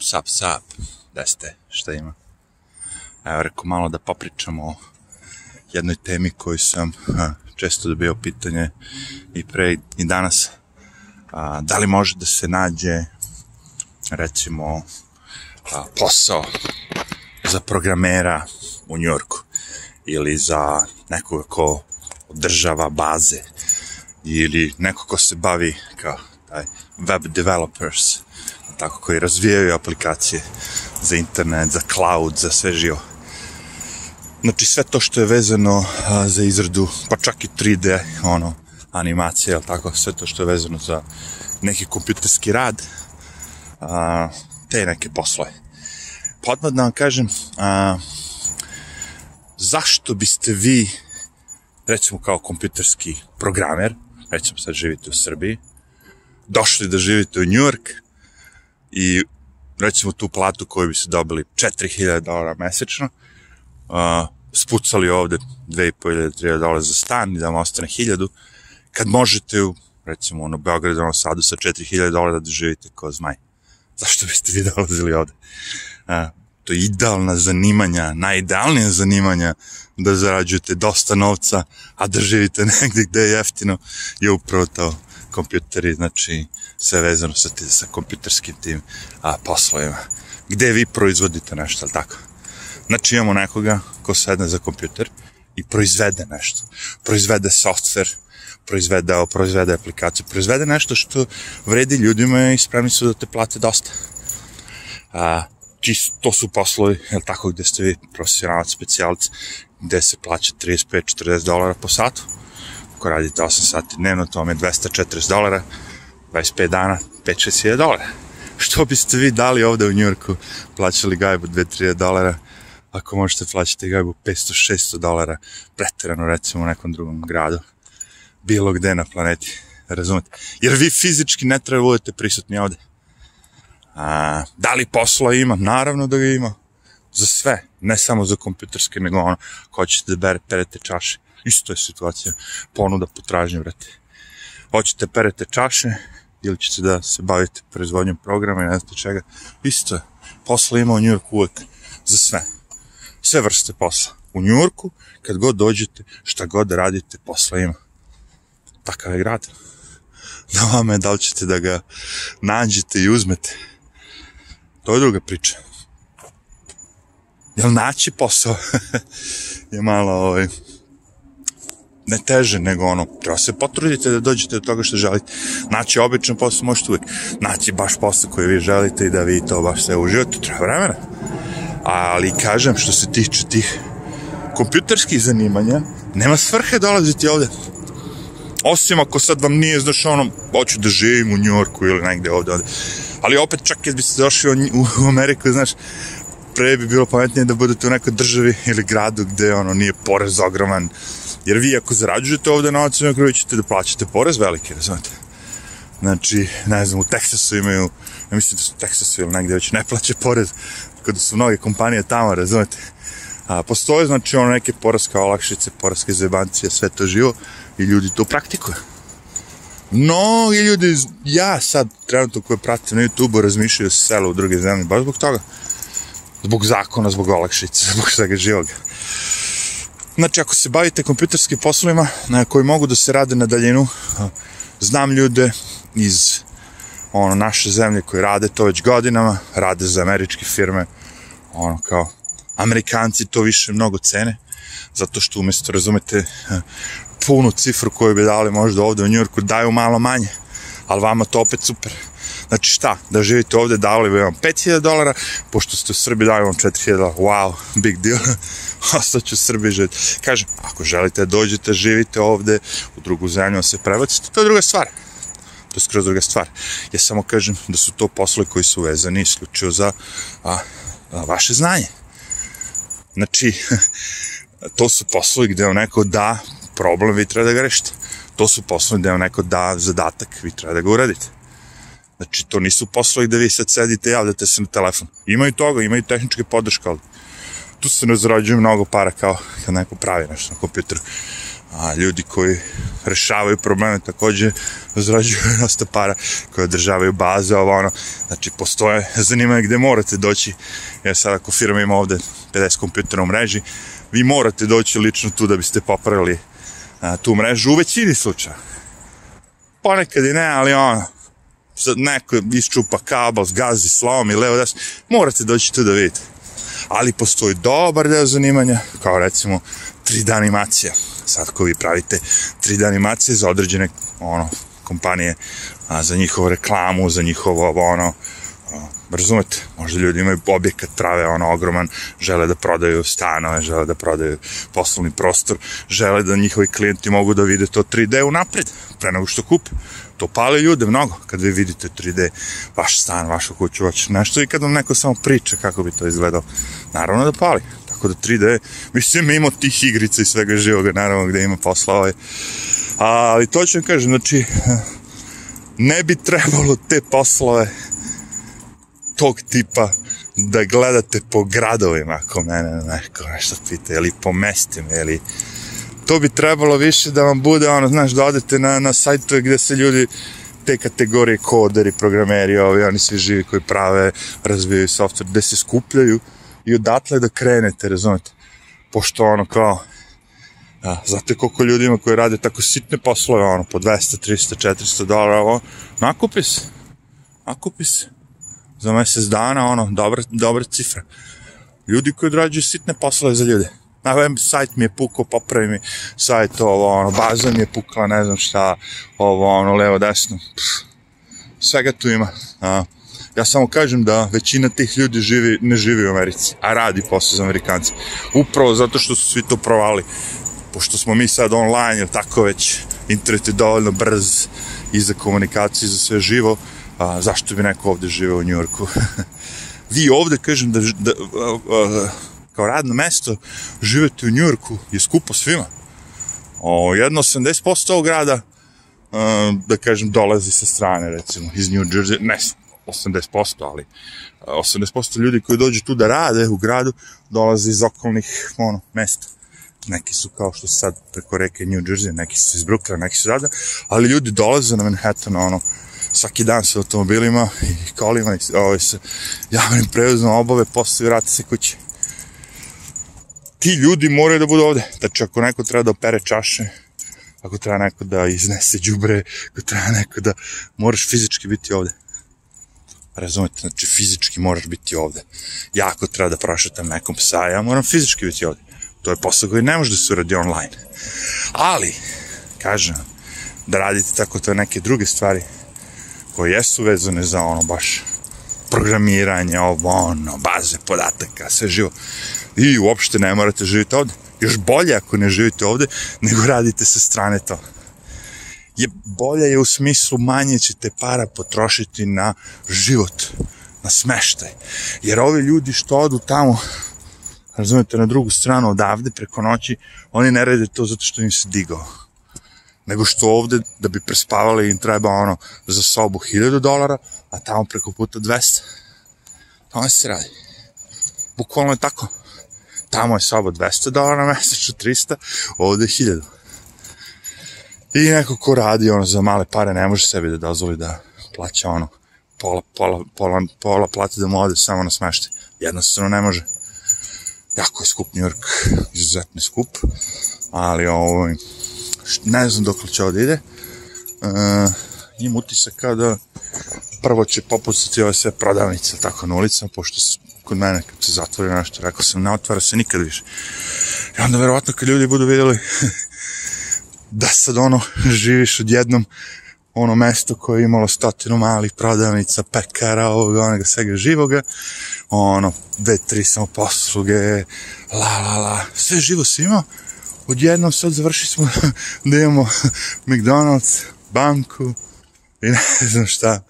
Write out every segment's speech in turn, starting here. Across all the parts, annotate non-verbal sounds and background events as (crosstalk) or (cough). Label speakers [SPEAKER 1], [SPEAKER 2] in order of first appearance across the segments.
[SPEAKER 1] Sap, sap, da ste, šta ima? Evo, rekao malo da popričamo o jednoj temi koju sam a, često dobio pitanje i pre i danas. A, da li može da se nađe, recimo, a, posao za programera u Njorku ili za nekoga ko održava baze ili neko ko se bavi kao taj web developers tako koji razvijaju aplikacije za internet, za cloud, za sve živo. Znači sve to što je vezano a, za izradu, pa čak i 3D, ono, animacije, ali tako, sve to što je vezano za neki kompjuterski rad, a, te neke poslove. Pa odmah da vam kažem, a, zašto biste vi, recimo kao kompjuterski programer, recimo sad živite u Srbiji, došli da živite u New York i recimo tu platu koju bi se dobili 4000 dolara mesečno, uh, spucali ovde 2500-3000 dolara za stan i da vam ostane 1000, kad možete u, recimo, ono, Beogradu, ono, Sadu sa 4000 dolara da živite kao zmaj. Zašto biste vi dolazili ovde? Uh, to je idealna zanimanja, najidealnija zanimanja da zarađujete dosta novca, a da živite (laughs) negde gde je jeftino, je upravo to kompjuteri, znači sve vezano sa, sa kompjuterskim tim a, poslovima. Gde vi proizvodite nešto, ali tako? Znači imamo nekoga ko sedne za kompjuter i proizvede nešto. Proizvede software, proizvede, proizvede aplikaciju, proizvede nešto što vredi ljudima i spremni su da te plate dosta. A, čisto, to su poslovi, jel tako, gde ste vi profesionalac, specijalac, gde se plaća 35-40 dolara po satu. Ako radite 8 sati dnevno, to vam je 240 dolara, 25 dana, 5-6 dolara. (laughs) Što biste vi dali ovde u Njurku, plaćali gajbu 2-3 dolara, ako možete plaćati gajbu 500-600 dolara, pretirano recimo u nekom drugom gradu, bilo gde na planeti, razumete? Jer vi fizički ne treba da budete prisutni ovde. A, da li posla ima? Naravno da ga ima. Za sve, ne samo za kompjuterske, nego ono, ko ćete da bere, perete čaše. Isto je situacija, ponuda, potražnja, vrate. Hoćete perete čaše, ili ćete da se bavite proizvodnjom programa i ne znate čega. Isto je, posla ima u Njurku uvek, za sve. Sve vrste posla. U Njurku, kad god dođete, šta god radite, posla ima. Takav je grad. Na vama je da li ćete da ga nađete i uzmete. To je druga priča. Jel naći posao (laughs) je malo ovaj, ne teže nego ono, treba se potrudite da dođete do toga što želite. Naći običan posao možete uvijek. Naći baš posao koji vi želite i da vi to baš sve uživate, treba vremena. Ali kažem, što se tiče tih kompjuterskih zanimanja, nema svrhe dolaziti ovde. Osim ako sad vam nije, znaš, ono, hoću da živim u Njorku ili negde ovde, ovde. Ali opet, čak kad biste došli u, Ameriku, znaš, pre bi bilo pametnije da budete u nekoj državi ili gradu gde, ono, nije porez ogroman. Jer vi ako zarađujete ovde novac, na kraju ćete da plaćate porez veliki, razumete? Znači, ne znam, u Teksasu imaju, ja mislim da su u Teksasu ili negde već ne plaće porez, tako da su mnoge kompanije tamo, razumete? A, postoje, znači, ono neke poreske olakšice, poreske zebancije, sve to živo i ljudi to praktikuju. No, i ljudi, ja sad trenutno koje pratim na YouTube-u razmišljaju da se sela u druge zemlje, baš zbog toga. Zbog zakona, zbog olakšice, (laughs) zbog svega živog. Znači, ako se bavite kompjuterskim poslovima na koji mogu da se rade na daljinu, znam ljude iz ono, naše zemlje koji rade to već godinama, rade za američke firme, ono, kao, Amerikanci to više mnogo cene, zato što umesto, razumete, punu cifru koju bi dali možda ovde u Njurku, daju malo manje, ali vama to opet super. Znači šta, da živite ovde, dali bi vam 5000 dolara, pošto ste u Srbiji dali vam 4000 dolara, wow, big deal, (laughs) ostaću u Srbiji živjeti. Kažem, ako želite da dođete, živite ovde, u drugu zemlju se prebacite, to je druga stvar. To je skroz druga stvar. Ja samo kažem da su to poslovi koji su vezani isključivo za a, a, vaše znanje. Znači, (laughs) to su poslovi gde vam neko da problem, vi treba da ga rešite. To su poslovi gde vam neko da zadatak, vi treba da ga uradite. Znači, to nisu poslovi gde vi sad sedite i javljate se na telefon. Imaju toga, imaju tehničke podrške, ali tu se ne zarađuje mnogo para kao kad neko pravi nešto na kompjuteru. a ljudi koji rešavaju probleme takođe zarađuju (laughs) dosta para koji održavaju baze, ovo ono, znači postoje zanimanje gde morate doći, jer sad ako firma ima ovde 50 kompjutera u mreži, vi morate doći lično tu da biste popravili a, tu mrežu u većini slučaja. Ponekad i ne, ali ono, sad neko isčupa kabel, zgazi, slomi, levo, desno, morate doći tu da vidite. Ali postoji dobar deo zanimanja, kao recimo 3D animacija. Sad ko vi pravite 3D animacije za određene ono, kompanije, a, za njihovu reklamu, za njihovo ono, razumete, možda ljudi imaju objekat, prave ono ogroman, žele da prodaju stanove, žele da prodaju poslovni prostor, žele da njihovi klijenti mogu da vide to 3D unapred, pre nego što kupe. To pali ljude mnogo, kad vi vidite 3D, vaš stan, vašu kuću, vaš nešto i kad vam neko samo priča kako bi to izgledalo, naravno da pali. Tako da 3D, mislim, mimo tih igrica i svega živoga, naravno, gde ima posla ovaj. Ali to ću vam kažem, znači, ne bi trebalo te poslove tog tipa da gledate po gradovima, ako mene neko nešto pita, ili po mestima, ili to bi trebalo više da vam bude, ono, znaš, da odete na, na sajtove gde se ljudi te kategorije koderi, programeri, ovi, oni svi živi koji prave, razvijaju software, gde se skupljaju i odatle da krenete, razumete? Pošto ono kao, Da, znate koliko ljudi ima koji rade tako sitne poslove, ono, po 200, 300, 400 dolara, ovo, nakupi se, nakupi se za mesec dana, ono, dobra, dobra cifra. Ljudi koji odrađuju sitne poslove za ljude. Na web sajt mi je pukao, popravi mi sajt, ovo, ono, baza mi je pukla, ne znam šta, ovo, ono, levo, desno. Pff, svega tu ima. A, ja samo kažem da većina tih ljudi živi, ne živi u Americi, a radi posao za Amerikanci. Upravo zato što su svi to provali. Pošto smo mi sad online, jer tako već, internet je dovoljno brz i za komunikaciju, za sve živo, a, zašto bi neko ovde živeo u Njurku? (laughs) Vi ovde, kažem, da, da a, a, kao radno mesto živete u Njurku je skupo svima. O, jedno 80% ovog grada, da kažem, dolazi sa strane, recimo, iz New Jersey, ne 80%, ali 80% ljudi koji dođu tu da rade u gradu, dolaze iz okolnih, ono, mesta neki su kao što sad preko reke New Jersey, neki su iz Brooklyna, neki su rada, ali ljudi dolaze na Manhattan, ono, svaki dan sa automobilima i kolima i ovaj, sa javnim prevozom obave posle i vrati se kući. Ti ljudi moraju da budu ovde. Znači, ako neko treba da opere čaše, ako treba neko da iznese džubre, ako treba neko da moraš fizički biti ovde. Razumete, znači fizički moraš biti ovde. Ja ako treba da prošetam nekom psa, ja moram fizički biti ovde. To je posao koji ne može da se uradi online. Ali, kažem, da radite tako to neke druge stvari, koje jesu vezane za ono baš programiranje, ovo, ono, baze podataka, sve živo. I uopšte ne morate živjeti ovde. Još bolje ako ne živite ovde, nego radite sa strane to. Je bolje je u smislu manje ćete para potrošiti na život, na smeštaj. Jer ovi ljudi što odu tamo, razumete, na drugu stranu odavde preko noći, oni ne rade to zato što im se digao nego što ovde da bi prespavali im treba ono za sobu 1000 dolara, a tamo preko puta 200. Tamo se radi. Bukvalno je tako. Tamo je soba 200 dolara mesečno, 300, ovde je 1000. I neko ko radi ono za male pare ne može sebi da dozvoli da plaća ono pola, pola, pola, pola plati da mu ode samo na smešte. Jednostavno ne može. Jako je skup New York, izuzetno skup, ali ovo, ovaj, ne znam dok će ovdje ide. Uh, im utisak kao da prvo će popucati ove sve prodavnice tako na ulicama, pošto kod mene kad se zatvori nešto, rekao sam, ne otvara se nikad više. I onda verovatno kad ljudi budu vidjeli (laughs) da sad ono živiš odjednom ono mesto koje je imalo stotinu malih prodavnica, pekara, ovoga, onoga, svega živoga, ono, dve, tri samo posluge, la, la, la, sve živo si imao, odjednom sad završili smo (laughs) da imamo (laughs) McDonald's, banku i ne znam šta,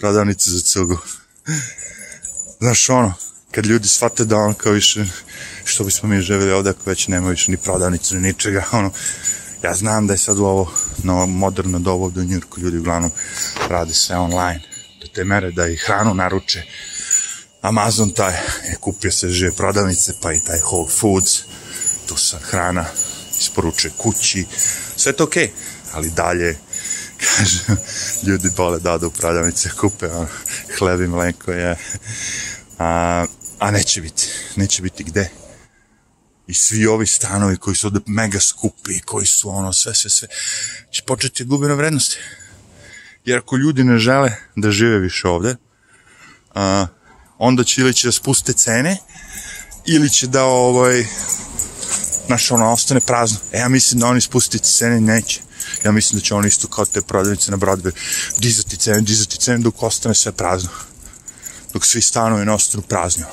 [SPEAKER 1] prodavnice za cugu. Znaš ono, kad ljudi shvate da on kao više, što bismo mi živjeli ovde ako već nema više ni prodavnice ni ničega, (laughs) ono, ja znam da je sad u ovo no, moderno dobo do Njurku ljudi uglavnom rade sve online do te mere da i hranu naruče Amazon taj je kupio se žive prodavnice pa i taj Whole Foods tu sad hrana isporučuje kući, sve to okej, okay. ali dalje, kažem, ljudi vole da odu u prodavnice, kupe on, hleb i mleko je, a, a neće biti, neće biti gde. I svi ovi stanovi koji su ovde mega skupi, koji su ono, sve, sve, sve, će početi gubi na vrednosti. Jer ako ljudi ne žele da žive više ovde, a, onda će ili će da spuste cene, ili će da ovaj, znaš, ono, ostane prazno. E, ja mislim da oni spustiti cene neće. Ja mislim da će oni isto kao te prodavnice na Broadway dizati cene, dizati cene dok ostane sve prazno. Dok svi stanovi ne ostanu prazni.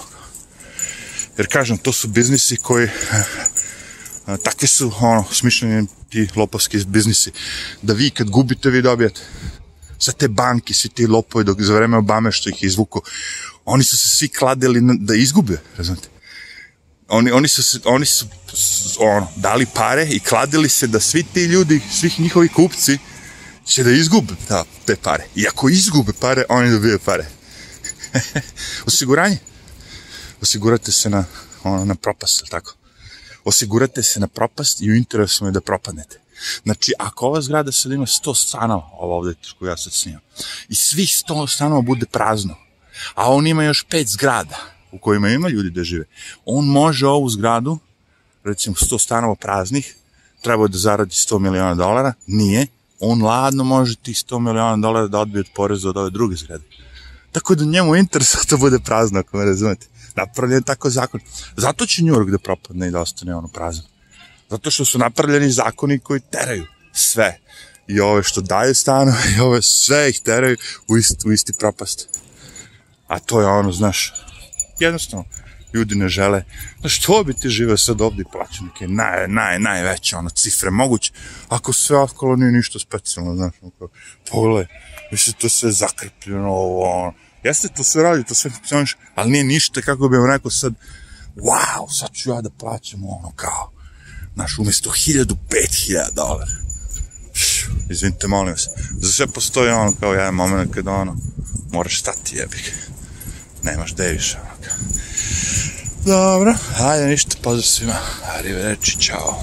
[SPEAKER 1] Jer kažem, to su biznisi koji takvi su, ono, smišljeni ti lopovski biznisi, da vi kad gubite, vi dobijate. Sa te banke, svi ti lopovi dok za vreme Obame što ih izvuku, oni su se svi kladili da izgube, razumete? Oni, oni su, oni su ono, dali pare i kladili se da svi ti ljudi, svih njihovi kupci će da izgube ta, te pare. I ako izgube pare, oni dobije pare. (laughs) Osiguranje. Osigurate se na, ono, na propast, tako? Osigurate se na propast i u interesu je da propadnete. Znači, ako ova zgrada sad ima 100 stanova, ovo ovde koju ja sad snimam, i svih 100 stanova bude prazno, a on ima još pet zgrada, u kojima ima ljudi da žive, on može ovu zgradu, recimo 100 stanova praznih, treba da zaradi 100 miliona dolara, nije, on ladno može ti 100 miliona dolara da odbije od poreza od ove druge zgrade. Tako da njemu interes (laughs) da bude prazno, ako me razumete. Napravljen tako zakon. Zato će New York da propadne i da ostane ono prazno. Zato što su napravljeni zakoni koji teraju sve. I ove što daju stano, (laughs) i ove sve ih teraju u isti, u isti propast. A to je ono, znaš, jednostavno ljudi ne žele. Znaš, što bi ti živeo sad ovdje i neke naj, naj, najveće ono, cifre moguće, ako sve okolo nije ništa specijalno, znaš, ono, pogledaj, više to sve zakrpljeno, ovo, ono, jeste to sve radi, to sve funkcioniš, ali nije ništa, kako bi vam rekao sad, wow, sad ću ja da plaćam ono, kao, znaš, umjesto hiljadu, pet hiljada dolara. Izvinite, molim vas. Za sve postoji ono kao jedan moment kada ono, moraš stati jebik nemaš gde više. Dobro, hajde ništa, pozdrav svima. Arrivederci, čao.